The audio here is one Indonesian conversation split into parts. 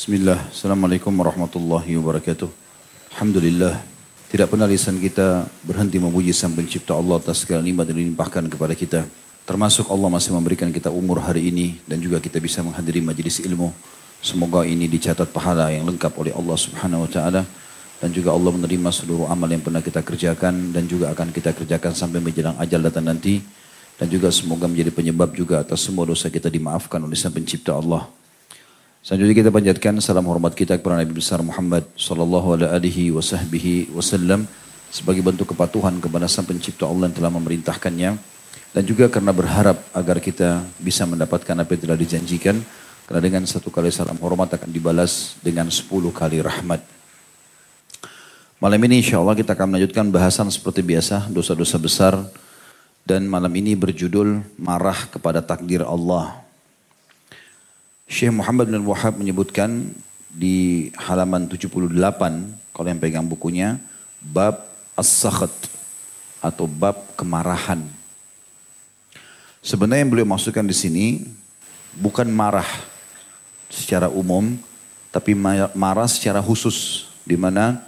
Bismillah, Assalamualaikum warahmatullahi wabarakatuh. Alhamdulillah, tidak pernah lisan kita berhenti memuji sang pencipta Allah atas segala nikmat yang dilimpahkan kepada kita. Termasuk Allah masih memberikan kita umur hari ini dan juga kita bisa menghadiri majelis ilmu. Semoga ini dicatat pahala yang lengkap oleh Allah subhanahu wa ta'ala. Dan juga Allah menerima seluruh amal yang pernah kita kerjakan dan juga akan kita kerjakan sampai menjelang ajal datang nanti. Dan juga semoga menjadi penyebab juga atas semua dosa kita dimaafkan oleh sang pencipta Allah. Selanjutnya kita panjatkan salam hormat kita kepada Nabi besar Muhammad sallallahu alaihi wasallam sebagai bentuk kepatuhan kepada Sang Pencipta Allah yang telah memerintahkannya dan juga karena berharap agar kita bisa mendapatkan apa yang telah dijanjikan karena dengan satu kali salam hormat akan dibalas dengan sepuluh kali rahmat. Malam ini insya Allah kita akan melanjutkan bahasan seperti biasa dosa-dosa besar dan malam ini berjudul marah kepada takdir Allah. Syekh Muhammad bin Wahab menyebutkan di halaman 78 kalau yang pegang bukunya bab as-sakhat atau bab kemarahan. Sebenarnya yang beliau masukkan di sini bukan marah secara umum tapi marah secara khusus di mana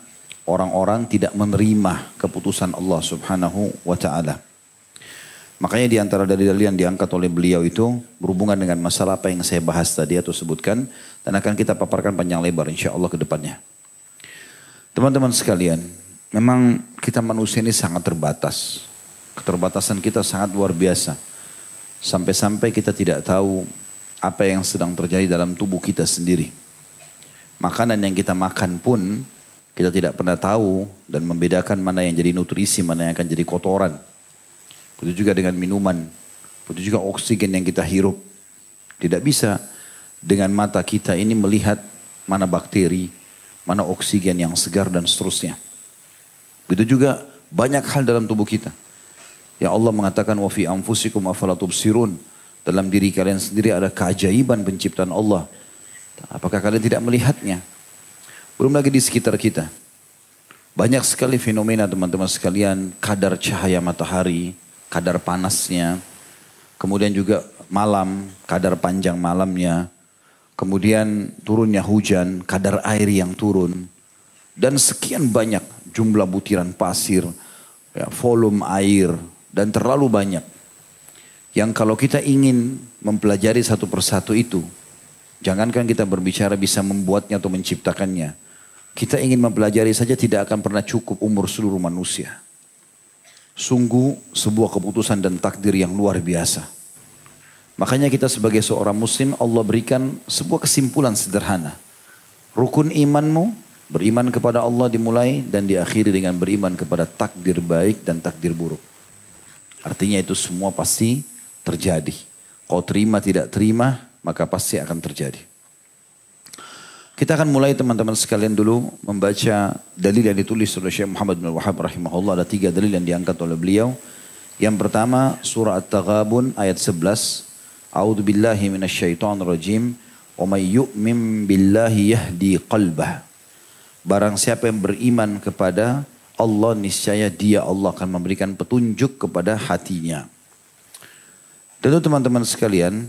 orang-orang tidak menerima keputusan Allah Subhanahu wa taala. Makanya di antara dalil-dalil yang diangkat oleh beliau itu berhubungan dengan masalah apa yang saya bahas tadi atau sebutkan dan akan kita paparkan panjang lebar insya Allah ke depannya. Teman-teman sekalian, memang kita manusia ini sangat terbatas. Keterbatasan kita sangat luar biasa. Sampai-sampai kita tidak tahu apa yang sedang terjadi dalam tubuh kita sendiri. Makanan yang kita makan pun kita tidak pernah tahu dan membedakan mana yang jadi nutrisi, mana yang akan jadi kotoran. Begitu juga dengan minuman. Begitu juga oksigen yang kita hirup. Tidak bisa dengan mata kita ini melihat mana bakteri, mana oksigen yang segar dan seterusnya. Begitu juga banyak hal dalam tubuh kita. Ya Allah mengatakan wa fi anfusikum afala tubsirun. Dalam diri kalian sendiri ada keajaiban penciptaan Allah. Apakah kalian tidak melihatnya? Belum lagi di sekitar kita. Banyak sekali fenomena teman-teman sekalian, kadar cahaya matahari, kadar panasnya, kemudian juga malam, kadar panjang malamnya, kemudian turunnya hujan, kadar air yang turun, dan sekian banyak jumlah butiran pasir, ya, volume air, dan terlalu banyak. Yang kalau kita ingin mempelajari satu persatu itu, jangankan kita berbicara bisa membuatnya atau menciptakannya. Kita ingin mempelajari saja tidak akan pernah cukup umur seluruh manusia. Sungguh sebuah keputusan dan takdir yang luar biasa. Makanya kita sebagai seorang muslim Allah berikan sebuah kesimpulan sederhana. Rukun imanmu beriman kepada Allah dimulai dan diakhiri dengan beriman kepada takdir baik dan takdir buruk. Artinya itu semua pasti terjadi. Kau terima tidak terima maka pasti akan terjadi. Kita akan mulai teman-teman sekalian dulu membaca dalil yang ditulis oleh Syekh Muhammad bin Wahab rahimahullah. Ada tiga dalil yang diangkat oleh beliau. Yang pertama surah At-Taghabun ayat 11. A'udhu billahi minasyaitan rajim. Wa may yu'min billahi yahdi qalbah. Barang siapa yang beriman kepada Allah niscaya dia Allah akan memberikan petunjuk kepada hatinya. Tentu teman-teman sekalian,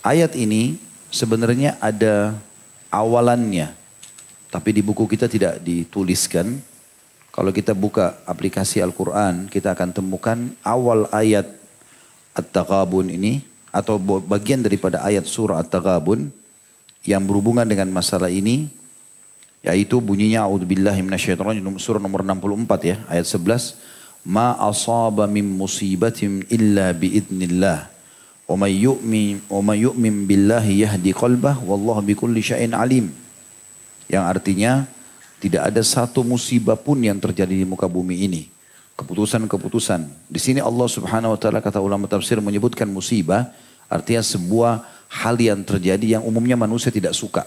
Ayat ini sebenarnya ada awalannya. Tapi di buku kita tidak dituliskan. Kalau kita buka aplikasi Al-Quran, kita akan temukan awal ayat At-Taghabun ini. Atau bagian daripada ayat surah At-Taghabun. Yang berhubungan dengan masalah ini. Yaitu bunyinya A'udzubillahi minasyaitonirrajim surah nomor 64 ya. Ayat 11. Ma asaba min musibatin illa biidnillah وَمَنْ يُؤْمِنْ وَمَنْ يُؤْمِنْ بِاللَّهِ yu'min قَلْبَهُ وَاللَّهُ بِكُلِّ شَيْءٍ bikulli. Yang artinya tidak ada satu musibah pun yang terjadi di muka bumi ini. Keputusan-keputusan. Di sini Allah Subhanahu wa taala kata ulama tafsir menyebutkan musibah artinya sebuah hal yang terjadi yang umumnya manusia tidak suka.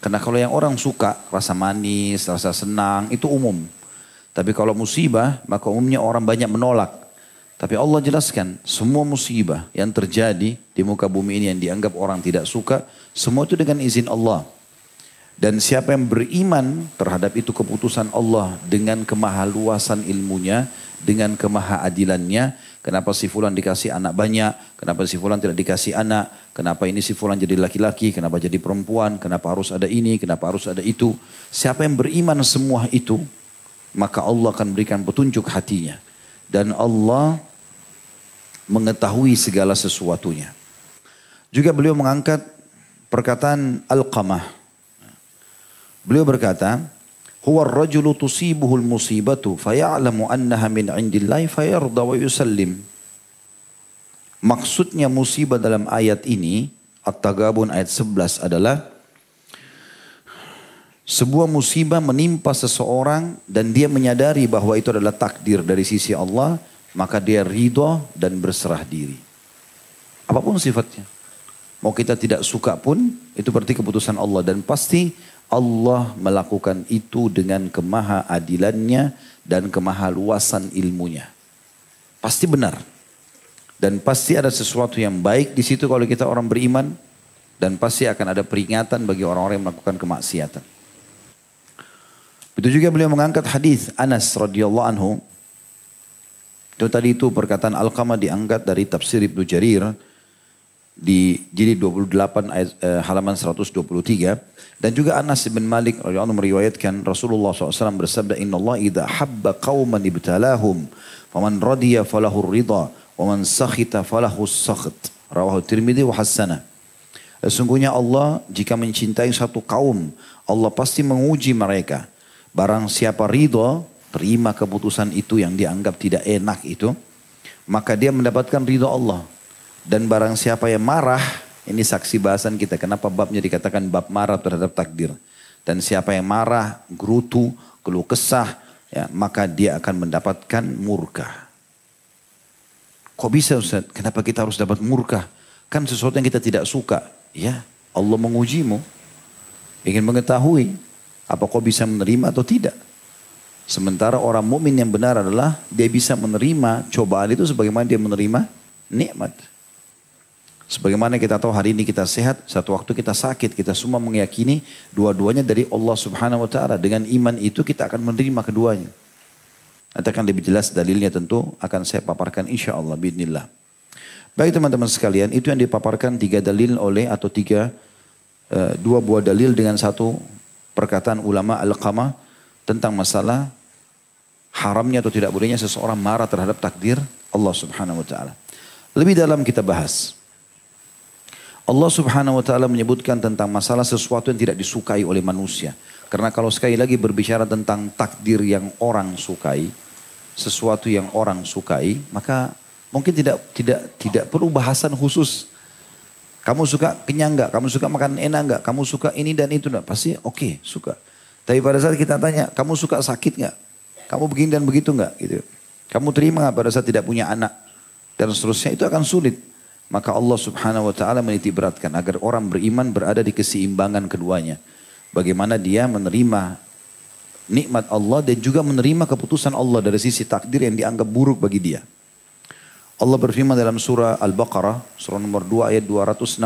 Karena kalau yang orang suka rasa manis, rasa senang itu umum. Tapi kalau musibah maka umumnya orang banyak menolak. Tapi Allah jelaskan semua musibah yang terjadi di muka bumi ini yang dianggap orang tidak suka, semua itu dengan izin Allah. Dan siapa yang beriman terhadap itu keputusan Allah dengan kemahaluasan ilmunya, dengan kemahaadilannya, kenapa si fulan dikasih anak banyak, kenapa si fulan tidak dikasih anak, kenapa ini si fulan jadi laki-laki, kenapa jadi perempuan, kenapa harus ada ini, kenapa harus ada itu. Siapa yang beriman semua itu, maka Allah akan berikan petunjuk hatinya. Dan Allah mengetahui segala sesuatunya. Juga beliau mengangkat perkataan Al-Qamah. Beliau berkata, huwa ar-rajulu tusibuhu al-musibatu faya'lamu annaha min 'indillahi fayarda wa yusallim. Maksudnya musibah dalam ayat ini, At-Tagabun ayat 11 adalah sebuah musibah menimpa seseorang dan dia menyadari bahwa itu adalah takdir dari sisi Allah, maka dia ridho dan berserah diri. Apa pun sifatnya. Mau kita tidak suka pun, itu berarti keputusan Allah. Dan pasti Allah melakukan itu dengan kemaha adilannya dan kemaha luasan ilmunya. Pasti benar. Dan pasti ada sesuatu yang baik di situ kalau kita orang beriman. Dan pasti akan ada peringatan bagi orang-orang yang melakukan kemaksiatan. Itu juga beliau mengangkat hadis Anas radhiyallahu anhu. Itu tadi itu perkataan Al-Qamah diangkat dari tafsir Ibnu Jarir di jilid 28 ayat, eh, halaman 123 dan juga Anas bin Malik radhiyallahu meriwayatkan Rasulullah SAW bersabda Inna Allah idha habba qawman ibtalahum faman radiya falahu ridha wa man sakhita falahu sakht. Rawahu Tirmidzi wa hasanah Sesungguhnya Allah jika mencintai satu kaum Allah pasti menguji mereka. Barang siapa ridha terima keputusan itu yang dianggap tidak enak itu maka dia mendapatkan ridha Allah dan barang siapa yang marah ini saksi bahasan kita. Kenapa babnya dikatakan bab marah terhadap takdir. Dan siapa yang marah, gerutu, keluh kesah, ya, maka dia akan mendapatkan murka. Kok bisa Ustaz? Kenapa kita harus dapat murka? Kan sesuatu yang kita tidak suka. Ya, Allah mengujimu. Ingin mengetahui apa kau bisa menerima atau tidak. Sementara orang mukmin yang benar adalah dia bisa menerima cobaan itu sebagaimana dia menerima nikmat. Sebagaimana kita tahu hari ini kita sehat, satu waktu kita sakit, kita semua meyakini dua-duanya dari Allah Subhanahu wa taala. Dengan iman itu kita akan menerima keduanya. Nanti akan lebih jelas dalilnya tentu akan saya paparkan insya Allah bismillah. Baik teman-teman sekalian, itu yang dipaparkan tiga dalil oleh atau tiga uh, dua buah dalil dengan satu perkataan ulama al-qamah tentang masalah haramnya atau tidak bolehnya seseorang marah terhadap takdir Allah Subhanahu wa taala. Lebih dalam kita bahas. Allah subhanahu wa ta'ala menyebutkan tentang masalah sesuatu yang tidak disukai oleh manusia. Karena kalau sekali lagi berbicara tentang takdir yang orang sukai, sesuatu yang orang sukai, maka mungkin tidak tidak tidak perlu bahasan khusus. Kamu suka kenyang enggak? Kamu suka makan enak enggak? Kamu suka ini dan itu enggak? Pasti oke, okay, suka. Tapi pada saat kita tanya, kamu suka sakit enggak? Kamu begini dan begitu enggak? Gitu. Kamu terima pada saat tidak punya anak? Dan seterusnya itu akan sulit. Maka Allah subhanahu wa ta'ala meniti beratkan agar orang beriman berada di keseimbangan keduanya. Bagaimana dia menerima nikmat Allah dan juga menerima keputusan Allah dari sisi takdir yang dianggap buruk bagi dia. Allah berfirman dalam surah Al-Baqarah, surah nomor 2 ayat 216.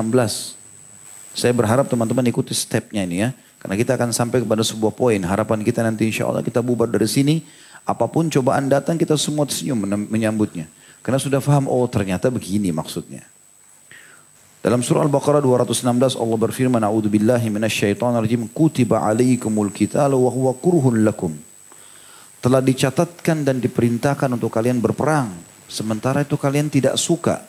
Saya berharap teman-teman ikuti stepnya ini ya. Karena kita akan sampai kepada sebuah poin. Harapan kita nanti insya Allah kita bubar dari sini. Apa pun cobaan datang kita semua senyum menyambutnya. Karena sudah paham, oh ternyata begini maksudnya. Dalam surah Al-Baqarah 216 Allah berfirman, "A'udzu billahi minasyaitonir rajim. Kutiba 'alaikumul qitalu wa huwa kurhun lakum." Telah dicatatkan dan diperintahkan untuk kalian berperang, sementara itu kalian tidak suka.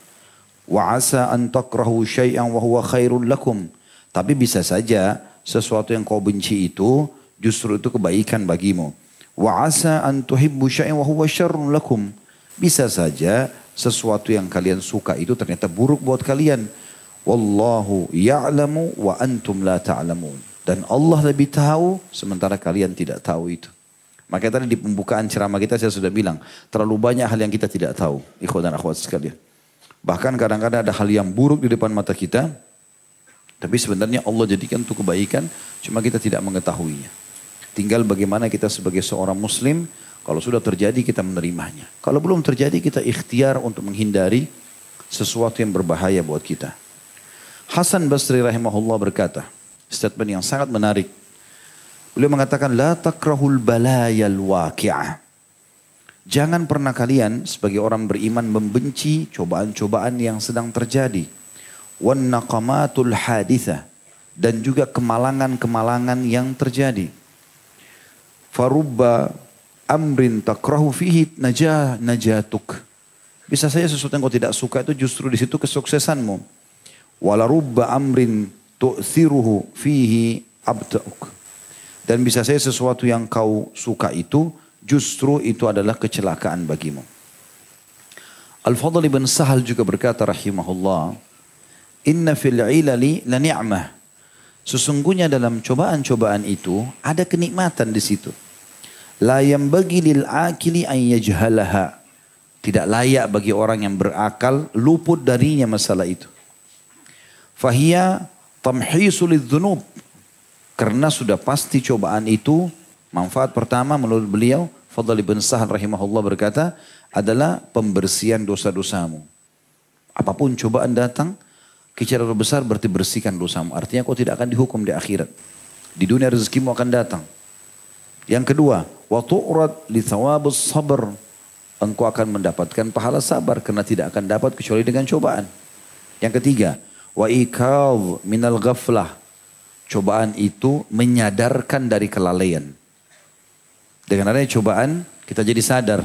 Wa asa an takrahu syai'an wa huwa khairul lakum. Tapi bisa saja sesuatu yang kau benci itu justru itu kebaikan bagimu. Wa asa an tuhibbu syai'an wa huwa syarrun lakum. Bisa saja sesuatu yang kalian suka itu ternyata buruk buat kalian. Wallahu ya'lamu wa antum la ta'lamun. Dan Allah lebih tahu sementara kalian tidak tahu itu. Makanya tadi di pembukaan ceramah kita saya sudah bilang, terlalu banyak hal yang kita tidak tahu. Ikhwan dan akhwat sekalian. Bahkan kadang-kadang ada hal yang buruk di depan mata kita, tapi sebenarnya Allah jadikan itu kebaikan, cuma kita tidak mengetahuinya. Tinggal bagaimana kita sebagai seorang muslim, kalau sudah terjadi kita menerimanya. Kalau belum terjadi kita ikhtiar untuk menghindari sesuatu yang berbahaya buat kita. Hasan Basri rahimahullah berkata, statement yang sangat menarik. Beliau mengatakan, La takrahul balayal waqi'ah. Jangan pernah kalian sebagai orang beriman membenci cobaan-cobaan yang sedang terjadi. Wan naqamatul hadithah dan juga kemalangan-kemalangan yang terjadi. Farubba amrin takrahu fihi najah najatuk. Bisa saja sesuatu yang kau tidak suka itu justru di situ kesuksesanmu. Walarubba amrin tu'thiruhu fihi abda'uk. Dan bisa saja sesuatu yang kau suka itu justru itu adalah kecelakaan bagimu. Al-Fadl ibn Sahal juga berkata rahimahullah, Inna fil ilali la ni'mah. Sesungguhnya dalam cobaan-cobaan itu ada kenikmatan di situ. La bagi lil akili an yajhalaha. Tidak layak bagi orang yang berakal luput darinya masalah itu. Fahiyya tamhisul dzunub. Karena sudah pasti cobaan itu manfaat pertama menurut beliau Fadl ibn Sahal rahimahullah berkata adalah pembersihan dosa-dosamu. Apa pun cobaan datang, kecelakaan besar berarti bersihkan dosamu. Artinya kau tidak akan dihukum di akhirat. Di dunia rezekimu akan datang. Yang kedua, wa tu'rad li thawabus sabr. Engkau akan mendapatkan pahala sabar karena tidak akan dapat kecuali dengan cobaan. Yang ketiga, wa ikaw minal ghaflah. Cobaan itu menyadarkan dari kelalaian. Dengan adanya cobaan, kita jadi sadar.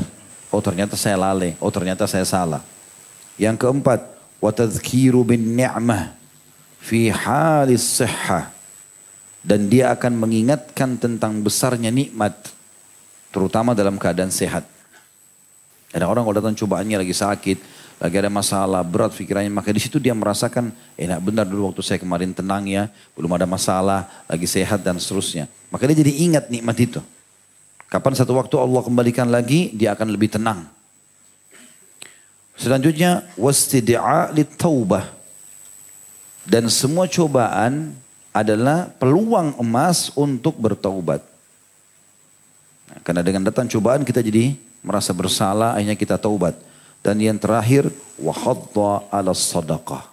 Oh ternyata saya lalai. Oh ternyata saya salah. Yang keempat, watadzkiru bin ni'mah fi halis sihha. Dan dia akan mengingatkan tentang besarnya nikmat. Terutama dalam keadaan sehat. Ada orang kalau datang cobaannya lagi sakit, lagi ada masalah berat pikirannya, maka di situ dia merasakan enak benar dulu waktu saya kemarin tenang ya, belum ada masalah, lagi sehat dan seterusnya. Maka dia jadi ingat nikmat itu. Kapan satu waktu Allah kembalikan lagi, dia akan lebih tenang. Selanjutnya, wastidi'a taubah. Dan semua cobaan adalah peluang emas untuk bertaubat. Nah, karena dengan datang cobaan kita jadi merasa bersalah, akhirnya kita taubat. Dan yang terakhir, wahadda ala sadaqah.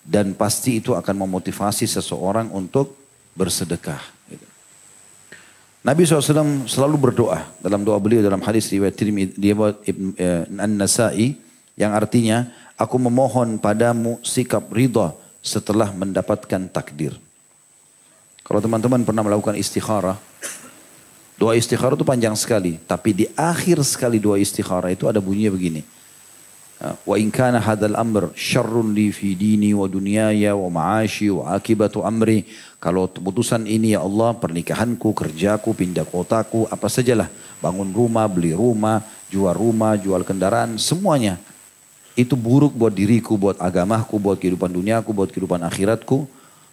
Dan pasti itu akan memotivasi seseorang untuk bersedekah. Nabi SAW selalu berdoa dalam doa beliau dalam hadis riwayat Tirmidzi eh, An-Nasa'i yang artinya aku memohon padamu sikap ridha setelah mendapatkan takdir. Kalau teman-teman pernah melakukan istikharah, doa istikharah itu panjang sekali, tapi di akhir sekali doa istikharah itu ada bunyinya begini. Wa in kana hadzal amr syarrun li fi dini wa dunyaya wa ma'ashi wa akibatu amri. Kalau keputusan ini ya Allah, pernikahanku, kerjaku, pindah kotaku, apa sajalah. Bangun rumah, beli rumah, jual rumah, jual kendaraan, semuanya. Itu buruk buat diriku, buat agamaku, buat kehidupan duniaku, buat kehidupan akhiratku.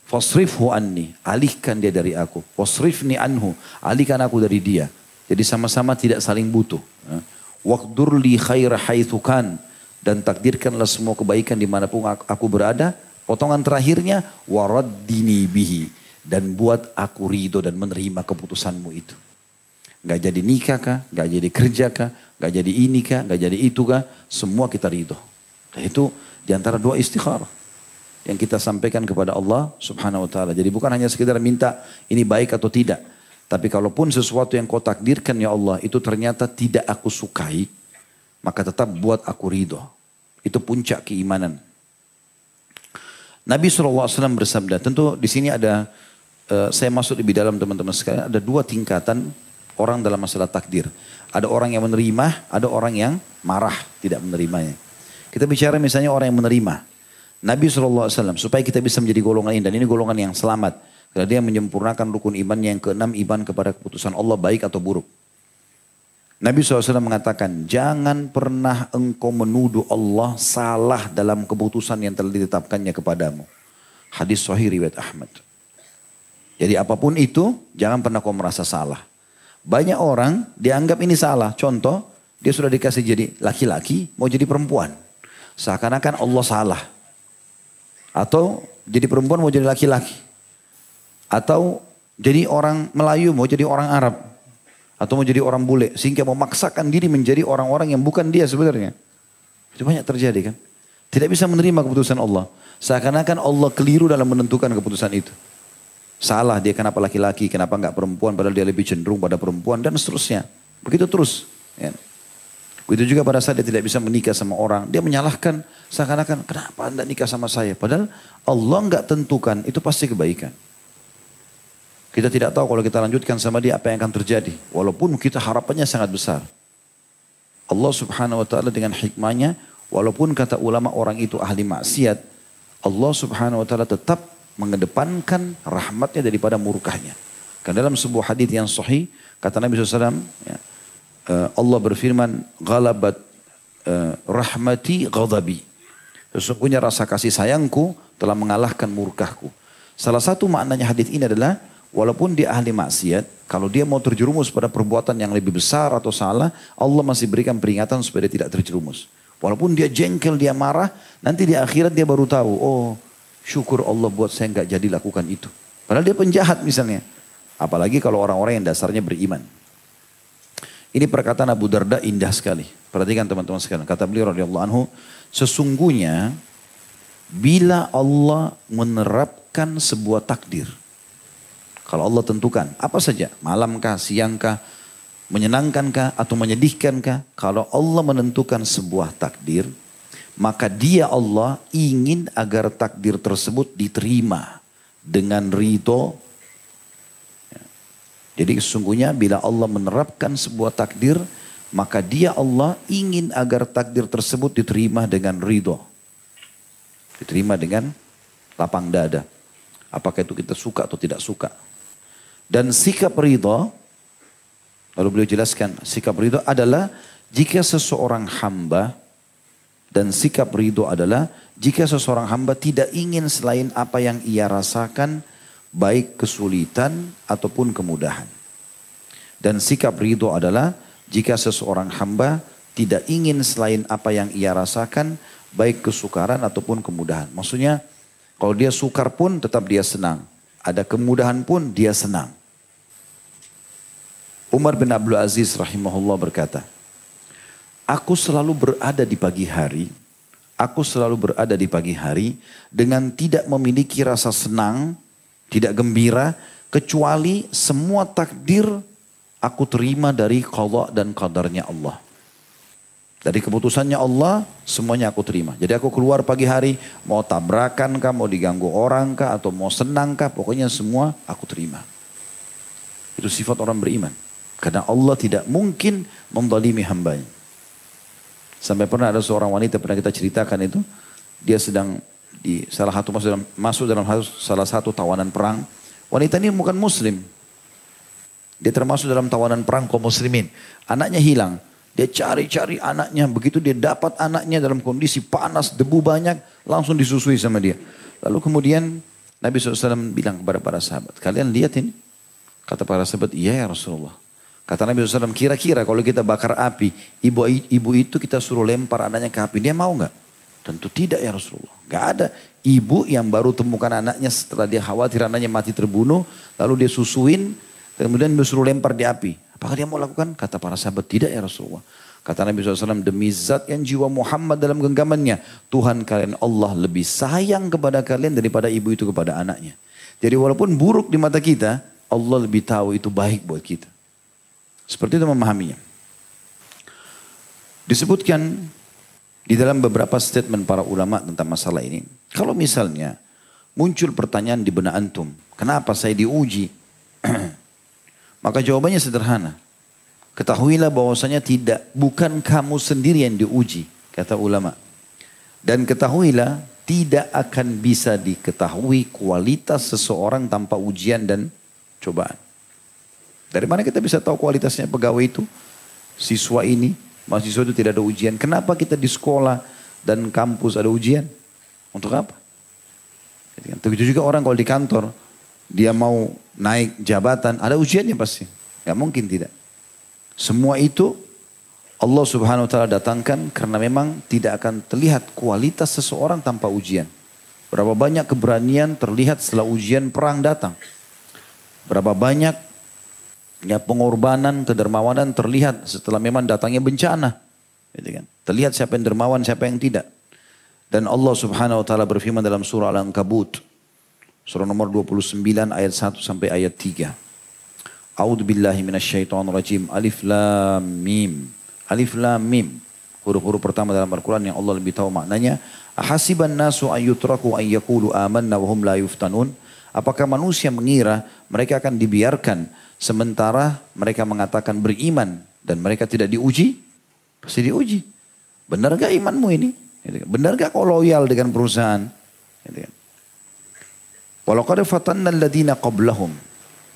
Fasrifhu anni, alihkan dia dari aku. Fasrifni anhu, alihkan aku dari dia. Jadi sama-sama tidak saling butuh. Waqdur li khaira haithu kan dan takdirkanlah semua kebaikan di mana pun aku berada. Potongan terakhirnya waraddini bihi dan buat aku ridho dan menerima keputusanmu itu. Gak jadi nikah kah, gak jadi kerja kah, gak jadi ini kah, gak jadi itu kah, semua kita ridho. Dan itu di antara dua istikharah yang kita sampaikan kepada Allah subhanahu wa ta'ala. Jadi bukan hanya sekedar minta ini baik atau tidak. Tapi kalaupun sesuatu yang kau takdirkan ya Allah itu ternyata tidak aku sukai, maka tetap buat aku ridho. Itu puncak keimanan. Nabi SAW bersabda, tentu di sini ada, uh, saya masuk lebih dalam teman-teman sekalian, ada dua tingkatan orang dalam masalah takdir. Ada orang yang menerima, ada orang yang marah, tidak menerimanya. Kita bicara misalnya orang yang menerima. Nabi SAW, supaya kita bisa menjadi golongan ini, dan ini golongan yang selamat. Karena dia menyempurnakan rukun iman yang keenam, iman kepada keputusan Allah baik atau buruk. Nabi SAW mengatakan, jangan pernah engkau menuduh Allah salah dalam keputusan yang telah ditetapkannya kepadamu. Hadis Sahih riwayat Ahmad. Jadi apa pun itu, jangan pernah kau merasa salah. Banyak orang dianggap ini salah. Contoh, dia sudah dikasih jadi laki-laki, mau jadi perempuan. Seakan-akan Allah salah. Atau jadi perempuan mau jadi laki-laki. Atau jadi orang Melayu mau jadi orang Arab atau mau jadi orang bule sehingga memaksakan diri menjadi orang-orang yang bukan dia sebenarnya. Itu banyak terjadi kan. Tidak bisa menerima keputusan Allah. Seakan-akan Allah keliru dalam menentukan keputusan itu. Salah dia kenapa laki-laki, kenapa enggak perempuan padahal dia lebih cenderung pada perempuan dan seterusnya. Begitu terus. Ya. Begitu juga pada saat dia tidak bisa menikah sama orang, dia menyalahkan seakan-akan kenapa anda nikah sama saya? Padahal Allah nggak tentukan itu pasti kebaikan. Kita tidak tahu kalau kita lanjutkan sama dia apa yang akan terjadi. Walaupun kita harapannya sangat besar. Allah subhanahu wa ta'ala dengan hikmahnya, walaupun kata ulama orang itu ahli maksiat, Allah subhanahu wa ta'ala tetap mengedepankan rahmatnya daripada murkahnya. Karena dalam sebuah hadis yang sahih, kata Nabi SAW, ya, Allah berfirman, Galabat uh, rahmati ghadabi. Sesungguhnya rasa kasih sayangku telah mengalahkan murkahku. Salah satu maknanya hadis ini adalah walaupun dia ahli maksiat, kalau dia mau terjerumus pada perbuatan yang lebih besar atau salah, Allah masih berikan peringatan supaya dia tidak terjerumus. Walaupun dia jengkel, dia marah, nanti di akhirat dia baru tahu, oh syukur Allah buat saya nggak jadi lakukan itu. Padahal dia penjahat misalnya. Apalagi kalau orang-orang yang dasarnya beriman. Ini perkataan Abu Darda indah sekali. Perhatikan teman-teman sekalian. Kata beliau radhiyallahu anhu, sesungguhnya bila Allah menerapkan sebuah takdir. Kalau Allah tentukan apa saja, malamkah, siangkah, menyenangkankah atau menyedihkankah? Kalau Allah menentukan sebuah takdir, maka dia Allah ingin agar takdir tersebut diterima dengan ridho jadi sesungguhnya bila Allah menerapkan sebuah takdir, maka dia Allah ingin agar takdir tersebut diterima dengan ridho. Diterima dengan lapang dada. Apakah itu kita suka atau tidak suka. Dan sikap ridho, lalu beliau jelaskan, sikap ridho adalah jika seseorang hamba, dan sikap ridho adalah jika seseorang hamba tidak ingin selain apa yang ia rasakan, baik kesulitan ataupun kemudahan. Dan sikap ridho adalah jika seseorang hamba tidak ingin selain apa yang ia rasakan, baik kesukaran ataupun kemudahan. Maksudnya kalau dia sukar pun tetap dia senang. Ada kemudahan pun dia senang. Umar bin Abdul Aziz rahimahullah berkata, Aku selalu berada di pagi hari, aku selalu berada di pagi hari dengan tidak memiliki rasa senang tidak gembira kecuali semua takdir aku terima dari qadha dan qadarnya Allah. Dari keputusannya Allah, semuanya aku terima. Jadi aku keluar pagi hari, mau tabrakan kah, mau diganggu orang kah, atau mau senang kah, pokoknya semua aku terima. Itu sifat orang beriman. Karena Allah tidak mungkin membalimi hambanya. Sampai pernah ada seorang wanita, pernah kita ceritakan itu, dia sedang di salah satu masuk dalam, masuk dalam salah satu tawanan perang. Wanita ini bukan muslim. Dia termasuk dalam tawanan perang kaum muslimin. Anaknya hilang. Dia cari-cari anaknya. Begitu dia dapat anaknya dalam kondisi panas, debu banyak. Langsung disusui sama dia. Lalu kemudian Nabi SAW bilang kepada para sahabat. Kalian lihat ini. Kata para sahabat, iya ya Rasulullah. Kata Nabi SAW, kira-kira kalau kita bakar api, ibu, ibu itu kita suruh lempar anaknya ke api, dia mau nggak? Tentu tidak ya Rasulullah. Gak ada ibu yang baru temukan anaknya setelah dia khawatir anaknya mati terbunuh. Lalu dia susuin, kemudian disuruh lempar di api. Apakah dia mau lakukan? Kata para sahabat, tidak ya Rasulullah. Kata Nabi SAW, demi zat yang jiwa Muhammad dalam genggamannya. Tuhan kalian Allah lebih sayang kepada kalian daripada ibu itu kepada anaknya. Jadi walaupun buruk di mata kita, Allah lebih tahu itu baik buat kita. Seperti itu memahaminya. Disebutkan di dalam beberapa statement para ulama tentang masalah ini, kalau misalnya muncul pertanyaan di benak antum, kenapa saya diuji? Maka jawabannya sederhana. Ketahuilah bahwasanya tidak bukan kamu sendiri yang diuji, kata ulama. Dan ketahuilah tidak akan bisa diketahui kualitas seseorang tanpa ujian dan cobaan. Dari mana kita bisa tahu kualitasnya pegawai itu? Siswa ini, Mahasiswa itu tidak ada ujian. Kenapa kita di sekolah dan kampus ada ujian? Untuk apa? Begitu juga orang kalau di kantor, dia mau naik jabatan, ada ujiannya pasti. Gak mungkin tidak. Semua itu Allah subhanahu wa ta'ala datangkan karena memang tidak akan terlihat kualitas seseorang tanpa ujian. Berapa banyak keberanian terlihat setelah ujian perang datang. Berapa banyak Ya pengorbanan, kedermawanan terlihat setelah memang datangnya bencana. Gitu kan. Terlihat siapa yang dermawan, siapa yang tidak. Dan Allah subhanahu wa ta'ala berfirman dalam surah Al-Ankabut. Surah nomor 29 ayat 1 sampai ayat 3. A'udhu billahi minasyaitan rajim. Alif lam mim. Alif lam mim. Huruf-huruf pertama dalam Al-Quran yang Allah lebih tahu maknanya. Ahasiban nasu ayyutraku ayyakulu amanna wahum la yuftanun. Apakah manusia mengira mereka akan dibiarkan sementara mereka mengatakan beriman dan mereka tidak diuji? Pasti diuji. Benar gak imanmu ini? Gitu kan. Benar gak kau loyal dengan perusahaan? Gitu kan. Walau qad fatanna alladhina qablahum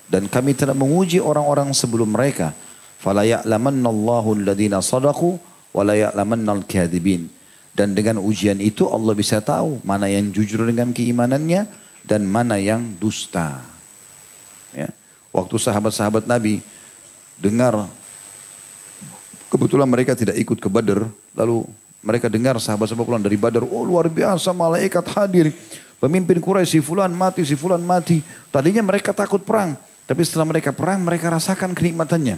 dan kami telah menguji orang-orang sebelum mereka. Fala ya'lamanna al-kadhibin. Dan dengan ujian itu Allah bisa tahu mana yang jujur dengan keimanannya dan mana yang dusta. Ya. Waktu sahabat-sahabat Nabi dengar kebetulan mereka tidak ikut ke Badar, lalu mereka dengar sahabat-sahabat pulang dari Badar, oh luar biasa malaikat hadir. Pemimpin Quraisy si fulan mati, si fulan mati. Tadinya mereka takut perang, tapi setelah mereka perang mereka rasakan kenikmatannya.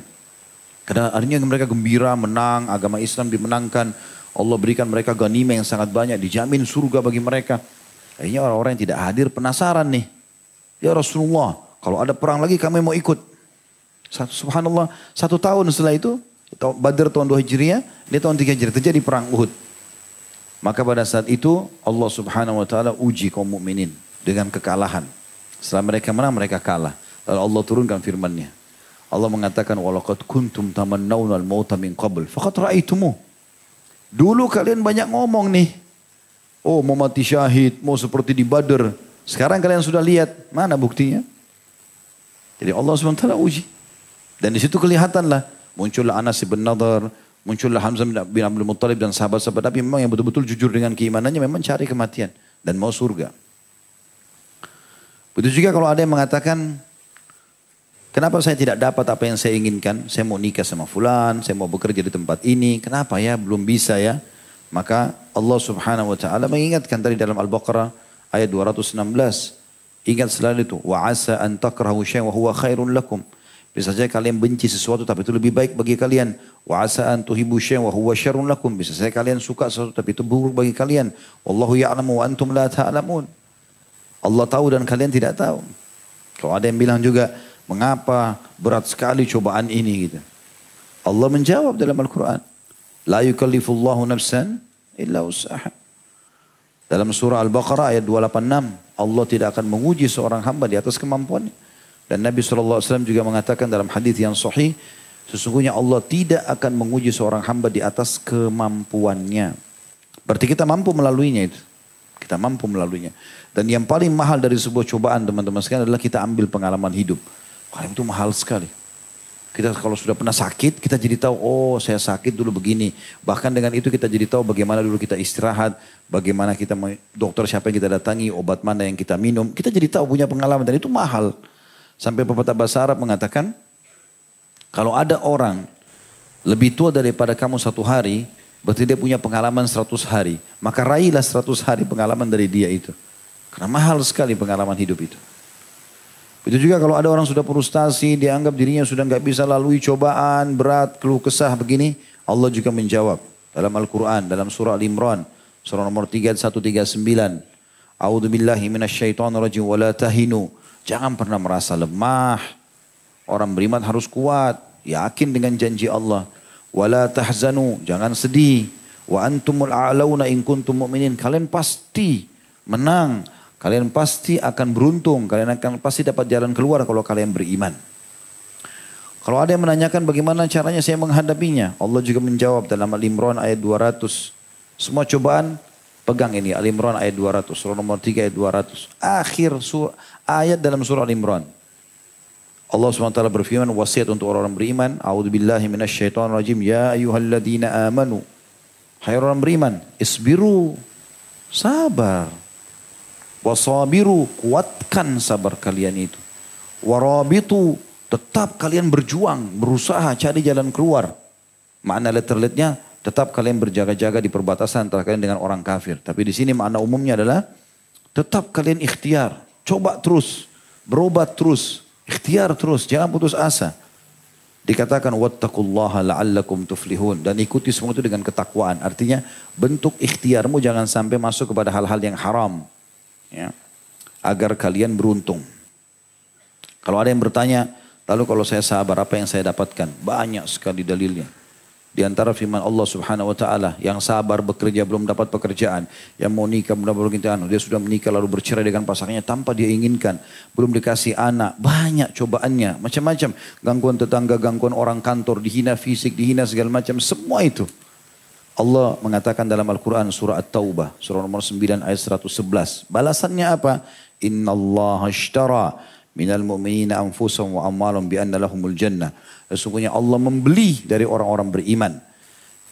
Karena akhirnya mereka gembira, menang, agama Islam dimenangkan. Allah berikan mereka ganima yang sangat banyak, dijamin surga bagi mereka. Akhirnya orang-orang yang tidak hadir penasaran nih. Ya Rasulullah, kalau ada perang lagi kami mau ikut. Satu, subhanallah, satu tahun setelah itu, Badr tahun 2 Hijriah, dia tahun 3 Hijriah, terjadi perang Uhud. Maka pada saat itu Allah subhanahu wa ta'ala uji kaum mukminin dengan kekalahan. Setelah mereka menang, mereka kalah. Lalu Allah turunkan firman-Nya. Allah mengatakan, وَلَقَدْ كُنْتُمْ تَمَنَّوْنَ الْمَوْتَ مِنْ قَبْلِ فَقَدْ رَأَيْتُمُهُ Dulu kalian banyak ngomong nih. Oh mau mati syahid, mau seperti di Badr. Sekarang kalian sudah lihat, mana buktinya? Jadi Allah SWT uji. Dan di situ kelihatanlah, muncullah Anas bin Nadar, muncullah Hamzah bin Abdul Muttalib dan sahabat-sahabat Nabi memang yang betul-betul jujur dengan keimanannya memang cari kematian dan mau surga. Begitu juga kalau ada yang mengatakan Kenapa saya tidak dapat apa yang saya inginkan? Saya mau nikah sama fulan, saya mau bekerja di tempat ini. Kenapa ya? Belum bisa ya. Maka Allah subhanahu wa ta'ala mengingatkan tadi dalam Al-Baqarah ayat 216. Ingat selalu itu. Wa asa an takrahu syai'an wa huwa khairun lakum. Bisa saja kalian benci sesuatu tapi itu lebih baik bagi kalian. Wa asa an tuhibu syai'an wa huwa syarrun lakum. Bisa saja kalian suka sesuatu tapi itu buruk bagi kalian. Wallahu ya'lamu wa antum la ta'lamun. Allah tahu dan kalian tidak tahu. Kalau ada yang bilang juga, Mengapa berat sekali cobaan ini gitu. Allah menjawab dalam Al-Quran. La yukallifullahu nafsan illa usaha. Dalam surah Al-Baqarah ayat 286. Allah tidak akan menguji seorang hamba di atas kemampuannya. Dan Nabi SAW juga mengatakan dalam hadis yang sahih. Sesungguhnya Allah tidak akan menguji seorang hamba di atas kemampuannya. Berarti kita mampu melaluinya itu. Kita mampu melaluinya. Dan yang paling mahal dari sebuah cobaan teman-teman sekalian adalah kita ambil pengalaman hidup. Kalim itu mahal sekali. Kita kalau sudah pernah sakit, kita jadi tahu, oh saya sakit dulu begini. Bahkan dengan itu kita jadi tahu bagaimana dulu kita istirahat, bagaimana kita dokter siapa yang kita datangi, obat mana yang kita minum. Kita jadi tahu punya pengalaman dan itu mahal. Sampai pepatah bahasa Arab mengatakan, kalau ada orang lebih tua daripada kamu satu hari, berarti dia punya pengalaman 100 hari. Maka raihlah 100 hari pengalaman dari dia itu. Karena mahal sekali pengalaman hidup itu. Itu juga kalau ada orang sudah frustasi, dianggap dirinya sudah nggak bisa lalui cobaan, berat, keluh kesah begini, Allah juga menjawab dalam Al-Quran, dalam surah Al-Imran, surah nomor 3139. A'udhu billahi minasyaitonirrajim wa la tahinu. Jangan pernah merasa lemah. Orang beriman harus kuat, yakin dengan janji Allah. Wa la tahzanu, jangan sedih. Wa antumul a'launa in kuntum mu'minin. Kalian pasti menang Kalian pasti akan beruntung, kalian akan pasti dapat jalan keluar kalau kalian beriman. Kalau ada yang menanyakan bagaimana caranya saya menghadapinya, Allah juga menjawab dalam Al-Imran ayat 200. Semua cobaan pegang ini Al-Imran ayat 200, surah nomor 3 ayat 200. Akhir surah, ayat dalam surah Al-Imran. Allah SWT berfirman wasiat untuk orang-orang beriman. A'udzubillahi minasyaitonirrajim. Ya ayyuhalladzina amanu. Hai orang beriman, isbiru. Sabar. Wasabiru, kuatkan sabar kalian itu. Warabitu, tetap kalian berjuang, berusaha cari jalan keluar. Makna letterletnya, tetap kalian berjaga-jaga di perbatasan antara kalian dengan orang kafir. Tapi di sini makna umumnya adalah, tetap kalian ikhtiar. Coba terus, berobat terus, ikhtiar terus, jangan putus asa. Dikatakan wattaqullaha la'allakum tuflihun dan ikuti semua itu dengan ketakwaan. Artinya bentuk ikhtiarmu jangan sampai masuk kepada hal-hal yang haram ya, agar kalian beruntung. Kalau ada yang bertanya, lalu kalau saya sabar apa yang saya dapatkan? Banyak sekali dalilnya. Di antara firman Allah subhanahu wa ta'ala. Yang sabar bekerja belum dapat pekerjaan. Yang mau nikah belum dapat pekerjaan. Dia sudah menikah lalu bercerai dengan pasangannya tanpa dia inginkan. Belum dikasih anak. Banyak cobaannya. Macam-macam. Gangguan tetangga, gangguan orang kantor. Dihina fisik, dihina segala macam. Semua itu. Allah mengatakan dalam Al-Quran surah At-Taubah. Surah nomor 9 ayat 111. Balasannya apa? Inna Allah ashtara minal mu'minina anfusahum wa ammalum bi anna lahumul jannah. Sesungguhnya Allah membeli dari orang-orang beriman.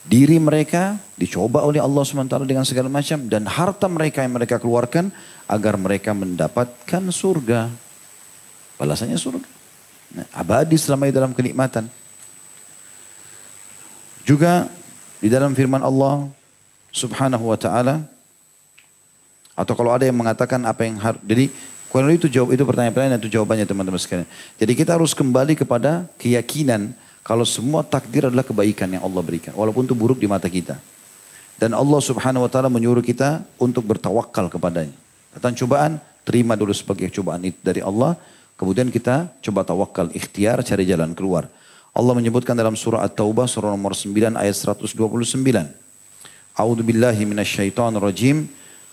Diri mereka dicoba oleh Allah SWT dengan segala macam. Dan harta mereka yang mereka keluarkan agar mereka mendapatkan surga. Balasannya surga. Nah, abadi selama dalam kenikmatan. Juga di dalam firman Allah subhanahu wa ta'ala. Atau kalau ada yang mengatakan apa yang harus. Jadi kalau itu jawab itu pertanyaan-pertanyaan itu jawabannya teman-teman sekalian. Jadi kita harus kembali kepada keyakinan kalau semua takdir adalah kebaikan yang Allah berikan. Walaupun itu buruk di mata kita. Dan Allah subhanahu wa ta'ala menyuruh kita untuk bertawakal kepadanya. Datang cobaan, terima dulu sebagai cobaan itu dari Allah. Kemudian kita coba tawakal, ikhtiar, cari jalan keluar. Allah menyebutkan dalam surah At-Taubah, surah nomor 9 ayat 129. A'udhu billahi minasyaitonir rajim.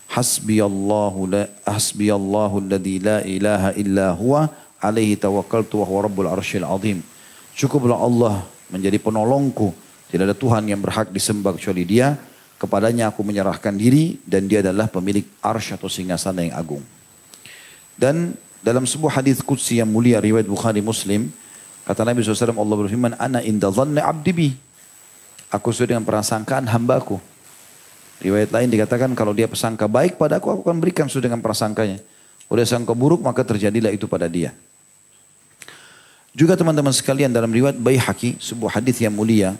Hasbiyallahu la hasbiyallahu alladhi la ilaha illa huwa alaihi tawakkaltu wa huwa rabbul arsyil azim. Cukuplah Allah menjadi penolongku. Tidak ada Tuhan yang berhak disembah kecuali Dia. Kepadanya aku menyerahkan diri dan Dia adalah pemilik arsy atau singgasana yang agung. Dan dalam sebuah hadis qudsi yang mulia riwayat Bukhari Muslim, kata Nabi SAW Allah berfirman, "Ana inda dhanni 'abdi bi." Aku sesuai dengan prasangkaan hambaku. Riwayat lain dikatakan kalau dia pesangka baik pada aku, aku akan berikan sesuai dengan prasangkanya. Kalau dia sangka buruk, maka terjadilah itu pada dia. Juga teman-teman sekalian dalam riwayat Baihaqi, sebuah hadis yang mulia,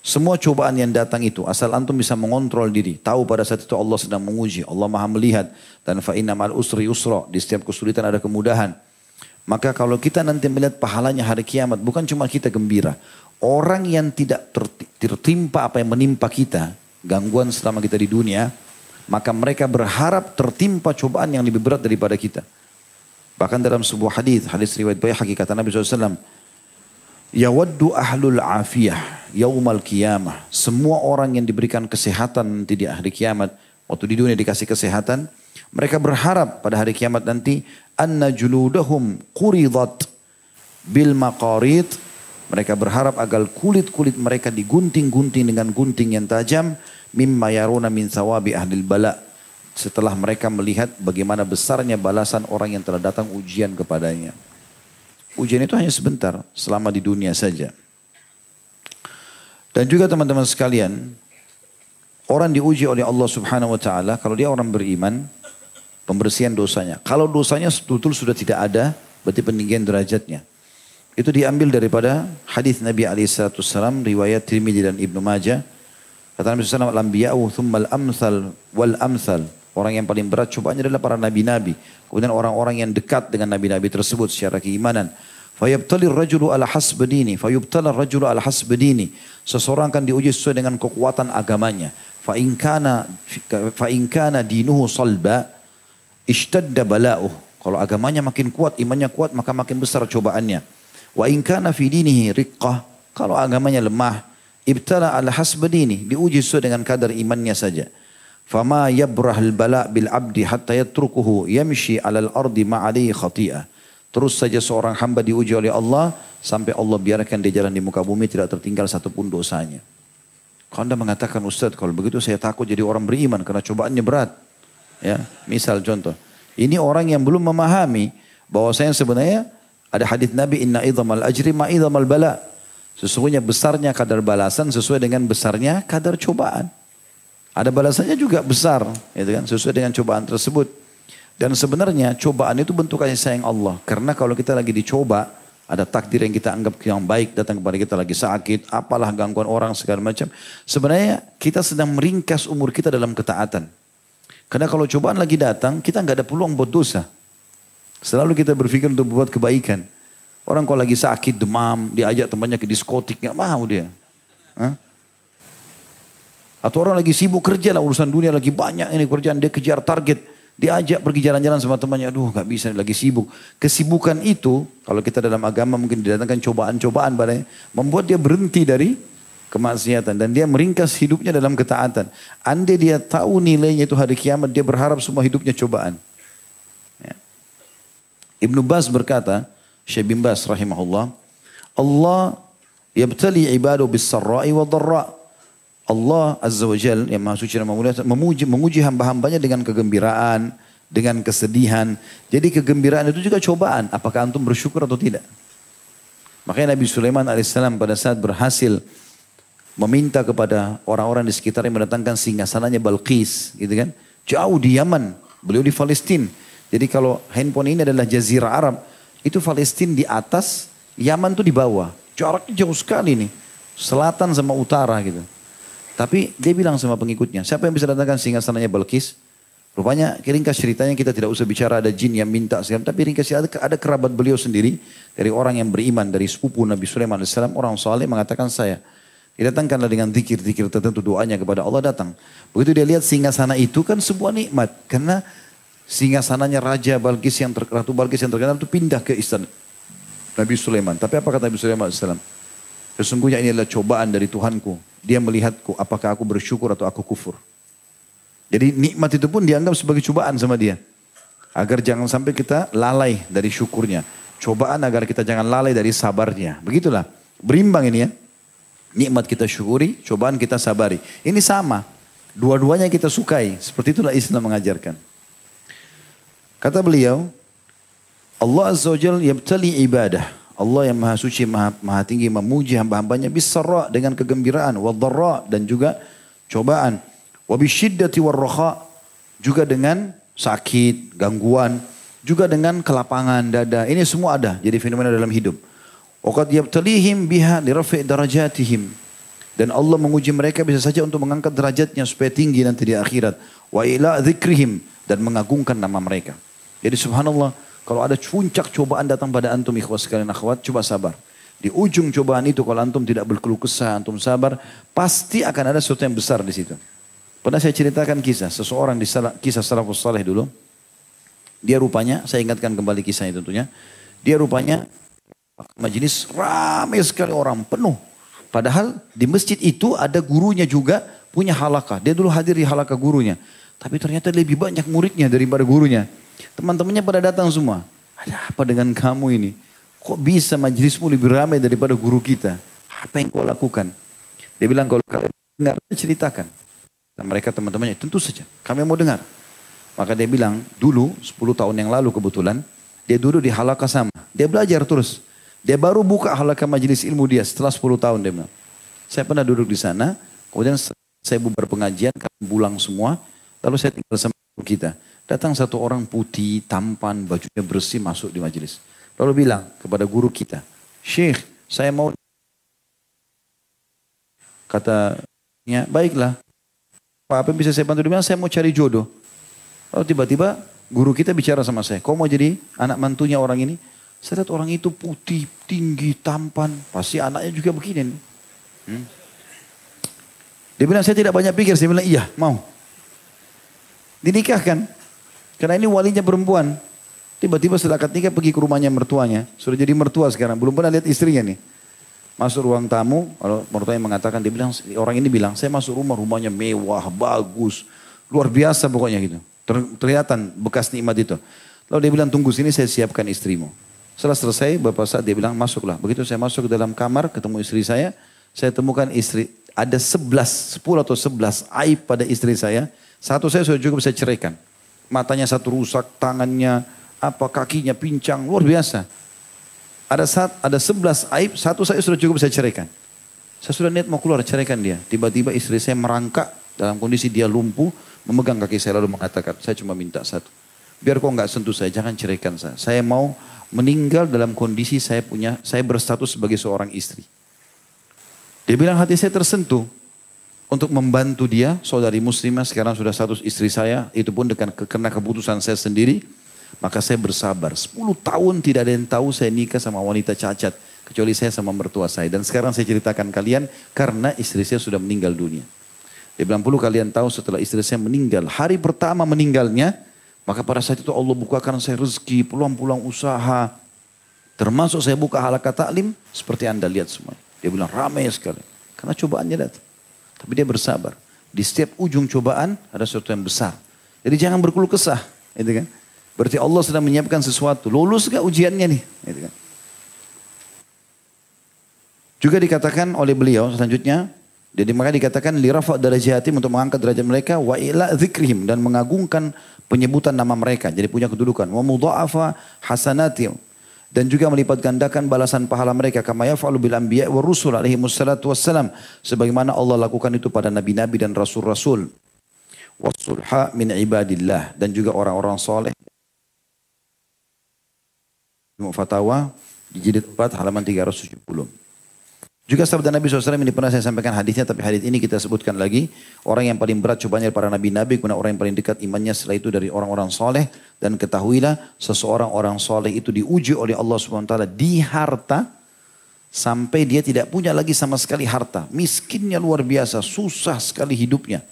semua cobaan yang datang itu, asal antum bisa mengontrol diri, tahu pada saat itu Allah sedang menguji, Allah maha melihat, dan fa'inna mal usri usra, di setiap kesulitan ada kemudahan. Maka kalau kita nanti melihat pahalanya hari kiamat, bukan cuma kita gembira. Orang yang tidak tertimpa apa yang menimpa kita, gangguan selama kita di dunia, maka mereka berharap tertimpa cobaan yang lebih berat daripada kita. Bahkan dalam sebuah hadis, hadis riwayat Baihaqi kata Nabi SAW, Yawaddu ahlul afiyah yaumal qiyamah. Semua orang yang diberikan kesehatan nanti di hari kiamat, waktu di dunia dikasih kesehatan, mereka berharap pada hari kiamat nanti anna juludahum quridat bil maqarid mereka berharap agar kulit-kulit mereka digunting-gunting dengan gunting yang tajam. Mimma yaruna min sawabi ahlil bala. Setelah mereka melihat bagaimana besarnya balasan orang yang telah datang ujian kepadanya. Ujian itu hanya sebentar, selama di dunia saja. Dan juga teman-teman sekalian, orang diuji oleh Allah subhanahu wa ta'ala, kalau dia orang beriman, pembersihan dosanya. Kalau dosanya betul sudah tidak ada, berarti peninggian derajatnya. Itu diambil daripada hadis Nabi SAW riwayat Tirmidzi dan Ibnu Majah. Kata Nabi SAW, Al-Anbiya'u thummal amsal wal amsal. Orang yang paling berat cobaannya adalah para nabi-nabi. Kemudian orang-orang yang dekat dengan nabi-nabi tersebut secara keimanan. Fayabtali rajulu ala hasbedini. Fayubtala rajulu ala hasbedini. Seseorang akan diuji sesuai dengan kekuatan agamanya. Fa'inkana fa dinuhu salba. Ishtadda bala'uh. Kalau agamanya makin kuat, imannya kuat, maka makin besar cobaannya. Wa in kana fi dinihi riqqah, kalau agamanya lemah, ibtala ala hasb dini, diuji sesuai dengan kadar imannya saja. Fama yabrahal bala bil abdi hatta yatrukuhu yamshi alal ardi ma'ali khati'ah. Terus saja seorang hamba diuji oleh Allah sampai Allah biarkan dia jalan di muka bumi tidak tertinggal satu pun dosanya. Kalau anda mengatakan Ustaz kalau begitu saya takut jadi orang beriman karena cobaannya berat. Ya, misal contoh. Ini orang yang belum memahami bahwa saya sebenarnya ada hadis Nabi inna idhamal ajri ma idhamal bala. Sesungguhnya besarnya kadar balasan sesuai dengan besarnya kadar cobaan. Ada balasannya juga besar, gitu kan, sesuai dengan cobaan tersebut. Dan sebenarnya cobaan itu bentuk kasih sayang Allah. Karena kalau kita lagi dicoba, ada takdir yang kita anggap yang baik datang kepada kita lagi sakit, apalah gangguan orang segala macam. Sebenarnya kita sedang meringkas umur kita dalam ketaatan. Karena kalau cobaan lagi datang, kita nggak ada peluang buat dosa. Selalu kita berpikir untuk buat kebaikan. Orang kalau lagi sakit, demam, diajak temannya ke diskotik, nggak mau dia. Hah? Atau orang lagi sibuk kerja lah, urusan dunia lagi banyak ini kerjaan, dia kejar target. Diajak pergi jalan-jalan sama temannya, aduh nggak bisa, lagi sibuk. Kesibukan itu, kalau kita dalam agama mungkin didatangkan cobaan-cobaan padanya, membuat dia berhenti dari kemaksiatan dan dia meringkas hidupnya dalam ketaatan. Andai dia tahu nilainya itu hari kiamat, dia berharap semua hidupnya cobaan. Ya. Ibnu Bas berkata, Syekh bin Bas rahimahullah, Allah yabtali ibadu bis sarra'i wa dharra. Allah Azza wa Jal yang maha suci dan mulia memuji, menguji hamba-hambanya dengan kegembiraan, dengan kesedihan. Jadi kegembiraan itu juga cobaan. Apakah antum bersyukur atau tidak? Makanya Nabi Sulaiman alaihissalam pada saat berhasil meminta kepada orang-orang di sekitar yang mendatangkan singgasananya Balqis, gitu kan? Jauh di Yaman, beliau di Palestina. Jadi kalau handphone ini adalah jazirah Arab, itu Palestina di atas, Yaman tuh di bawah. Jaraknya jauh sekali nih. Selatan sama utara gitu. Tapi dia bilang sama pengikutnya, siapa yang bisa datangkan singgasananya Balqis? Rupanya ringkas ceritanya kita tidak usah bicara ada jin yang minta segala, tapi ringkas ada, ada kerabat beliau sendiri dari orang yang beriman dari sepupu Nabi Sulaiman AS orang saleh mengatakan saya Didatangkanlah dengan zikir-zikir tertentu doanya kepada Allah datang. Begitu dia lihat singa sana itu kan sebuah nikmat. Karena singa sananya Raja Balkis yang terkenal, Ratu Balkis yang terkenal itu pindah ke istana Nabi Sulaiman. Tapi apa kata Nabi Sulaiman AS? Sesungguhnya ini adalah cobaan dari Tuhanku. Dia melihatku apakah aku bersyukur atau aku kufur. Jadi nikmat itu pun dianggap sebagai cobaan sama dia. Agar jangan sampai kita lalai dari syukurnya. Cobaan agar kita jangan lalai dari sabarnya. Begitulah. Berimbang ini ya. Nikmat kita syukuri, cobaan kita sabari. Ini sama. Dua-duanya kita sukai. Seperti itulah Islam mengajarkan. Kata beliau, Allah Azza wa Jal yabtali ibadah. Allah yang maha suci, maha, maha tinggi, memuji hamba-hambanya bisarra dengan kegembiraan, wadharra dan juga cobaan. Wabishiddati warraha juga dengan sakit, gangguan, juga dengan kelapangan dada. Ini semua ada jadi fenomena dalam hidup. Waqad yabtalihim biha lirafi' darajatihim. Dan Allah menguji mereka bisa saja untuk mengangkat derajatnya supaya tinggi nanti di akhirat. Wa ila dzikrihim dan mengagungkan nama mereka. Jadi subhanallah, kalau ada puncak cobaan datang pada antum ikhwas sekalian akhwat, coba sabar. Di ujung cobaan itu kalau antum tidak berkeluh kesah, antum sabar, pasti akan ada sesuatu yang besar di situ. Pernah saya ceritakan kisah, seseorang di salah, kisah salafus saleh dulu. Dia rupanya, saya ingatkan kembali kisahnya tentunya. Dia rupanya Majelis ramai sekali orang, penuh. Padahal di masjid itu ada gurunya juga punya halakah. Dia dulu hadir di halakah gurunya. Tapi ternyata lebih banyak muridnya daripada gurunya. Teman-temannya pada datang semua. Ada apa dengan kamu ini? Kok bisa majelismu lebih ramai daripada guru kita? Apa yang kau lakukan? Dia bilang kalau kalian dengar, ceritakan. Dan mereka teman-temannya, tentu saja kami mau dengar. Maka dia bilang, dulu 10 tahun yang lalu kebetulan, dia duduk di halakah sama. Dia belajar terus. Dia baru buka halakah majelis ilmu dia setelah 10 tahun dia bilang. Saya pernah duduk di sana, kemudian saya bubar pengajian, kami pulang semua, lalu saya tinggal sama kita. Datang satu orang putih, tampan, bajunya bersih masuk di majelis. Lalu bilang kepada guru kita, Syekh, saya mau katanya, baiklah. Apa yang bisa saya bantu? Dia bilang, saya mau cari jodoh. Lalu tiba-tiba guru kita bicara sama saya, kau mau jadi anak mantunya orang ini? Saya lihat orang itu putih, tinggi, tampan. Pasti anaknya juga begini. Hmm. Dia bilang, saya tidak banyak pikir. Saya bilang, iya, mau. Dinikahkan. Karena ini walinya perempuan. Tiba-tiba setelah akad nikah pergi ke rumahnya mertuanya. Sudah jadi mertua sekarang. Belum pernah lihat istrinya nih. Masuk ruang tamu, kalau mertuanya mengatakan, dia bilang, orang ini bilang, saya masuk rumah, rumahnya mewah, bagus. Luar biasa pokoknya gitu. Terlihatan bekas nikmat itu. Lalu dia bilang, tunggu sini saya siapkan istrimu. Setelah selesai, Bapak saat dia bilang masuklah. Begitu saya masuk ke dalam kamar, ketemu istri saya, saya temukan istri, ada sebelas, sepuluh atau sebelas aib pada istri saya. Satu saya sudah cukup saya ceraikan. Matanya satu rusak, tangannya, apa kakinya pincang, luar biasa. Ada saat ada sebelas aib, satu saya sudah cukup saya ceraikan. Saya sudah niat mau keluar ceraikan dia. Tiba-tiba istri saya merangkak dalam kondisi dia lumpuh, memegang kaki saya lalu mengatakan, saya cuma minta satu. Biar kau nggak sentuh saya, jangan ceraikan saya. Saya mau meninggal dalam kondisi saya punya saya berstatus sebagai seorang istri. Dia bilang hati saya tersentuh untuk membantu dia, saudari muslimah sekarang sudah status istri saya, itu pun dengan karena keputusan saya sendiri, maka saya bersabar. 10 tahun tidak ada yang tahu saya nikah sama wanita cacat, kecuali saya sama mertua saya. Dan sekarang saya ceritakan kalian karena istri saya sudah meninggal dunia. Dia bilang perlu kalian tahu setelah istri saya meninggal, hari pertama meninggalnya, maka pada saat itu Allah bukakan saya rezeki, peluang-peluang usaha. Termasuk saya buka halakat taklim seperti anda lihat semua. Dia bilang ramai sekali. Karena cobaannya datang. Tapi dia bersabar. Di setiap ujung cobaan ada sesuatu yang besar. Jadi jangan berkeluh kesah. Gitu kan? Berarti Allah sedang menyiapkan sesuatu. Lulus gak ujiannya nih? Gitu kan? Juga dikatakan oleh beliau selanjutnya, jadi maka dikatakan lirafa darajatim untuk mengangkat derajat mereka wa ila zikrihim dan mengagungkan penyebutan nama mereka. Jadi punya kedudukan. Wa mudha'afa hasanatihim dan juga melipat gandakan balasan pahala mereka kama yaf'alu bil anbiya wa rusul alaihi wassalatu wassalam sebagaimana Allah lakukan itu pada nabi-nabi dan rasul-rasul wasulha min ibadillah dan juga orang-orang soleh Fatawa di jilid 4 halaman 370. Juga sabda Nabi SAW ini pernah saya sampaikan hadisnya, tapi hadis ini kita sebutkan lagi. Orang yang paling berat cobanya para nabi-nabi, kemudian orang yang paling dekat imannya setelah itu dari orang-orang soleh. Dan ketahuilah seseorang orang soleh itu diuji oleh Allah SWT di harta, sampai dia tidak punya lagi sama sekali harta. Miskinnya luar biasa, susah sekali hidupnya.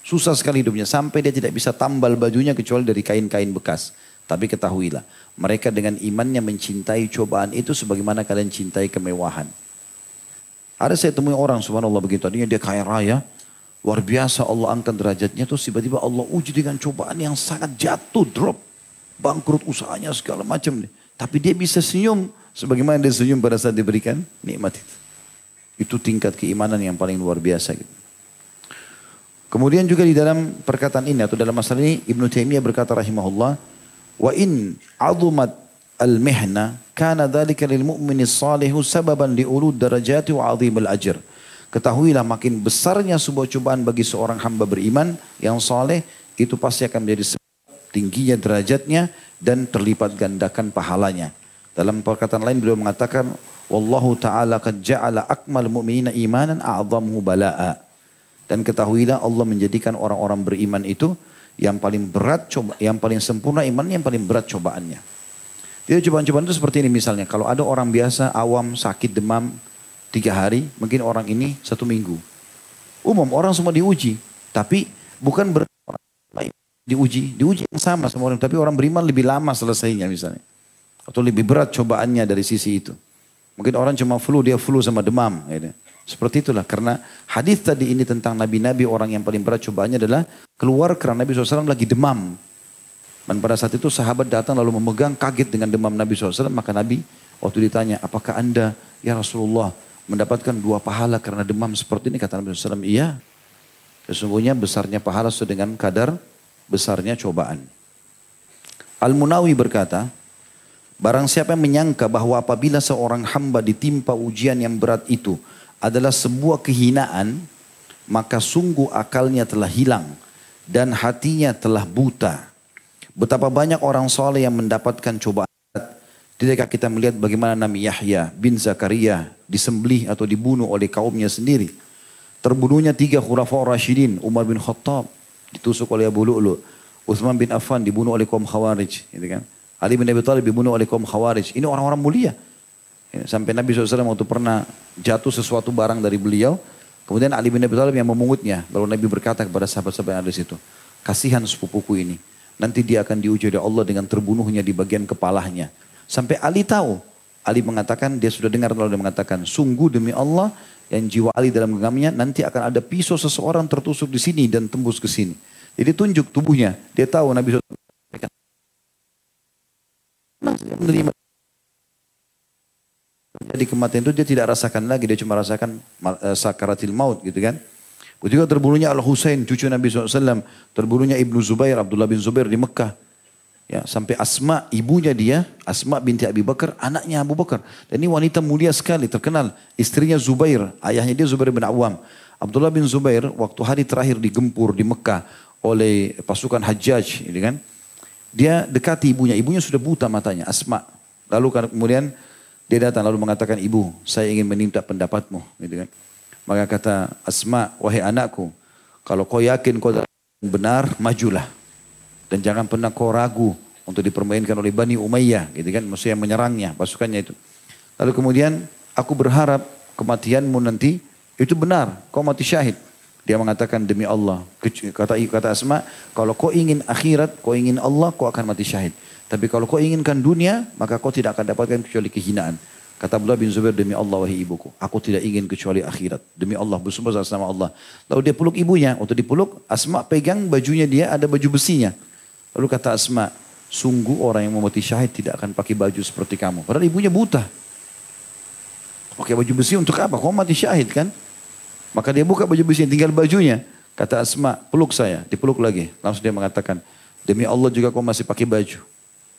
Susah sekali hidupnya, sampai dia tidak bisa tambal bajunya kecuali dari kain-kain bekas. Tapi ketahuilah, mereka dengan imannya mencintai cobaan itu sebagaimana kalian cintai kemewahan. Ada saya temui orang subhanallah begitu. Tadinya dia kaya raya. Luar biasa Allah angkat derajatnya. Terus tiba-tiba Allah uji dengan cobaan yang sangat jatuh. Drop. Bangkrut usahanya segala macam. Tapi dia bisa senyum. Sebagaimana dia senyum pada saat diberikan nikmat itu. Itu tingkat keimanan yang paling luar biasa. Gitu. Kemudian juga di dalam perkataan ini atau dalam masalah ini Ibnu Taimiyah berkata rahimahullah wa in azumat al-mihna kana dhalika lil mu'mini salihu sababan li ulud darajati wa azimul ajr. Ketahuilah makin besarnya sebuah cobaan bagi seorang hamba beriman yang saleh itu pasti akan menjadi tingginya derajatnya dan terlipat gandakan pahalanya. Dalam perkataan lain beliau mengatakan wallahu taala qad ja'ala akmal mu'minina imanan a'zamuhu bala'a. Dan ketahuilah Allah menjadikan orang-orang beriman itu yang paling berat coba yang paling sempurna iman yang paling berat cobaannya. Jadi cobaan-cobaan itu seperti ini misalnya. Kalau ada orang biasa, awam, sakit, demam, tiga hari, mungkin orang ini satu minggu. Umum orang semua diuji. Tapi bukan ber diuji. Diuji yang sama sama orang. Tapi orang beriman lebih lama selesainya misalnya. Atau lebih berat cobaannya dari sisi itu. Mungkin orang cuma flu, dia flu sama demam. Gitu. Seperti itulah. Karena hadis tadi ini tentang nabi-nabi orang yang paling berat cobaannya adalah keluar karena Nabi SAW lagi demam. Dan pada saat itu sahabat datang lalu memegang kaget dengan demam Nabi SAW. Maka Nabi waktu ditanya, apakah anda ya Rasulullah mendapatkan dua pahala karena demam seperti ini? Kata Nabi SAW, iya. Sesungguhnya besarnya pahala sesuai dengan kadar besarnya cobaan. Al-Munawi berkata, Barang siapa yang menyangka bahwa apabila seorang hamba ditimpa ujian yang berat itu adalah sebuah kehinaan, maka sungguh akalnya telah hilang dan hatinya telah buta. Betapa banyak orang soleh yang mendapatkan cobaan. Tidakkah kita melihat bagaimana Nabi Yahya bin Zakaria disembelih atau dibunuh oleh kaumnya sendiri. Terbunuhnya tiga khulafa Rashidin, Umar bin Khattab ditusuk oleh Abu Lu'lu. Uthman bin Affan dibunuh oleh kaum Khawarij. Gitu kan? Ali bin Abi Thalib dibunuh oleh kaum Khawarij. Ini orang-orang mulia. Ya, sampai Nabi SAW waktu pernah jatuh sesuatu barang dari beliau. Kemudian Ali bin Abi Thalib yang memungutnya. Lalu Nabi berkata kepada sahabat-sahabat yang ada di situ. Kasihan sepupuku ini. Nanti dia akan diuji oleh Allah dengan terbunuhnya di bagian kepalanya. Sampai Ali tahu. Ali mengatakan, dia sudah dengar Allah mengatakan, sungguh demi Allah yang jiwa Ali dalam genggamnya nanti akan ada pisau seseorang tertusuk di sini dan tembus ke sini. Jadi tunjuk tubuhnya. Dia tahu Nabi SAW menerima jadi kematian itu dia tidak rasakan lagi, dia cuma rasakan uh, sakaratil maut gitu kan. Ketika terbunuhnya Al-Husain, cucu Nabi SAW. Terbunuhnya Ibnu Zubair, Abdullah bin Zubair di Mekah. Ya, sampai Asma, ibunya dia, Asma binti Abi Bakar, anaknya Abu Bakar. Dan ini wanita mulia sekali, terkenal. Istrinya Zubair, ayahnya dia Zubair bin Awam. Abdullah bin Zubair, waktu hari terakhir digempur di Mekah oleh pasukan Hajjaj, ini kan. Dia dekati ibunya, ibunya sudah buta matanya, Asma. Lalu kemudian dia datang lalu mengatakan, ibu saya ingin meminta pendapatmu. Gitu kan. Maka kata Asma, wahai anakku, kalau kau yakin kau benar, majulah. Dan jangan pernah kau ragu untuk dipermainkan oleh Bani Umayyah, gitu kan, maksudnya menyerangnya, pasukannya itu. Lalu kemudian aku berharap kematianmu nanti itu benar, kau mati syahid. Dia mengatakan demi Allah, kata kata Asma, kalau kau ingin akhirat, kau ingin Allah, kau akan mati syahid. Tapi kalau kau inginkan dunia, maka kau tidak akan dapatkan kecuali kehinaan. Kata Abdullah bin Zubair, demi Allah wahai ibuku, aku tidak ingin kecuali akhirat. Demi Allah, bersumpah atas nama Allah. Lalu dia peluk ibunya, waktu dipeluk, Asma pegang bajunya dia, ada baju besinya. Lalu kata Asma, sungguh orang yang mau syahid tidak akan pakai baju seperti kamu. Padahal ibunya buta. Pakai baju besi untuk apa? Kau mati syahid kan? Maka dia buka baju besi, tinggal bajunya. Kata Asma, peluk saya, dipeluk lagi. Langsung dia mengatakan, demi Allah juga kau masih pakai baju.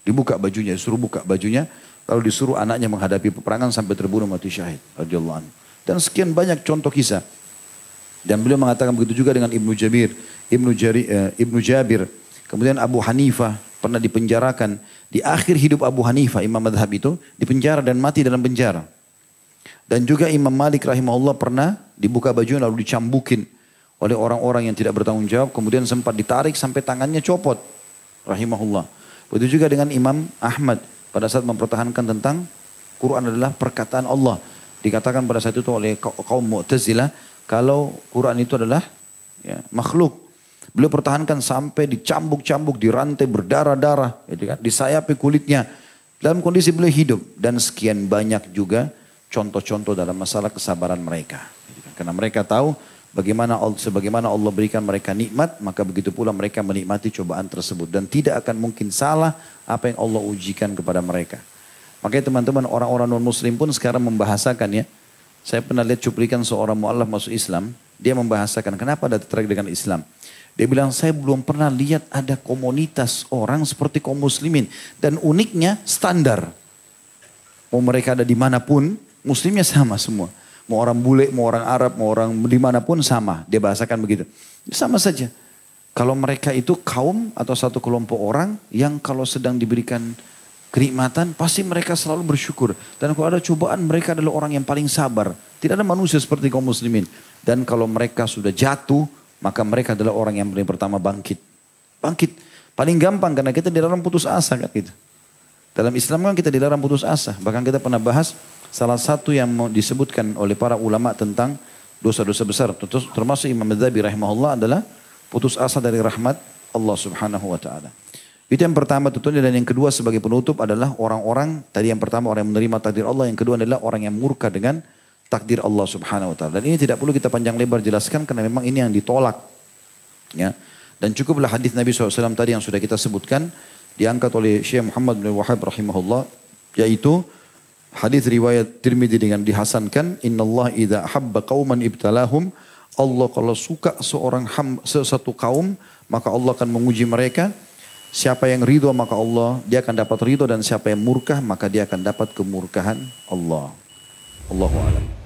Dibuka bajunya, suruh buka bajunya. Lalu disuruh anaknya menghadapi peperangan sampai terbunuh mati syahid. Anhu. Dan sekian banyak contoh kisah. Dan beliau mengatakan begitu juga dengan Ibnu Jabir, Ibnu Jari, eh, Ibnu Jabir. Kemudian Abu Hanifah pernah dipenjarakan. Di akhir hidup Abu Hanifah, imam madhab itu, dipenjara dan mati dalam penjara. Dan juga Imam Malik rahimahullah pernah dibuka baju lalu dicambukin oleh orang-orang yang tidak bertanggung jawab. Kemudian sempat ditarik sampai tangannya copot. Rahimahullah. Begitu juga dengan Imam Ahmad pada saat mempertahankan tentang Quran adalah perkataan Allah. Dikatakan pada saat itu oleh kaum Mu'tazilah kalau Quran itu adalah ya, makhluk. Beliau pertahankan sampai dicambuk-cambuk, dirantai berdarah-darah, ya, disayapi kulitnya. Dalam kondisi beliau hidup. Dan sekian banyak juga contoh-contoh dalam masalah kesabaran mereka. Karena mereka tahu Bagaimana sebagaimana Allah berikan mereka nikmat, maka begitu pula mereka menikmati cobaan tersebut dan tidak akan mungkin salah apa yang Allah ujikan kepada mereka. Makanya teman-teman orang-orang non muslim pun sekarang membahasakan ya. Saya pernah lihat cuplikan seorang mu'alaf masuk Islam, dia membahasakan kenapa ada tertarik dengan Islam. Dia bilang saya belum pernah lihat ada komunitas orang seperti kaum muslimin dan uniknya standar. Mau mereka ada di mana pun, muslimnya sama semua. Mau orang bule, mau orang Arab, mau orang di mana pun sama. Dia bahasakan begitu. Sama saja. Kalau mereka itu kaum atau satu kelompok orang yang kalau sedang diberikan kenikmatan pasti mereka selalu bersyukur. Dan kalau ada cobaan mereka adalah orang yang paling sabar. Tidak ada manusia seperti kaum muslimin. Dan kalau mereka sudah jatuh maka mereka adalah orang yang paling pertama bangkit. Bangkit. Paling gampang karena kita dilarang putus asa kan gitu. Dalam Islam kan kita dilarang putus asa. Bahkan kita pernah bahas salah satu yang disebutkan oleh para ulama tentang dosa-dosa besar termasuk Imam Madzhabi rahimahullah adalah putus asa dari rahmat Allah Subhanahu wa taala. Itu yang pertama tentunya dan yang kedua sebagai penutup adalah orang-orang tadi yang pertama orang yang menerima takdir Allah, yang kedua adalah orang yang murka dengan takdir Allah Subhanahu wa taala. Dan ini tidak perlu kita panjang lebar jelaskan karena memang ini yang ditolak. Ya. Dan cukuplah hadis Nabi SAW tadi yang sudah kita sebutkan diangkat oleh Syekh Muhammad bin Wahab rahimahullah yaitu Hadis riwayat Tirmidzi dengan dihasankan, Allah idza habba qauman ibtalahum. Allah kalau suka seorang ham, satu kaum, maka Allah akan menguji mereka. Siapa yang ridho maka Allah dia akan dapat ridho dan siapa yang murkah maka dia akan dapat kemurkahan Allah. Allahu a'lam.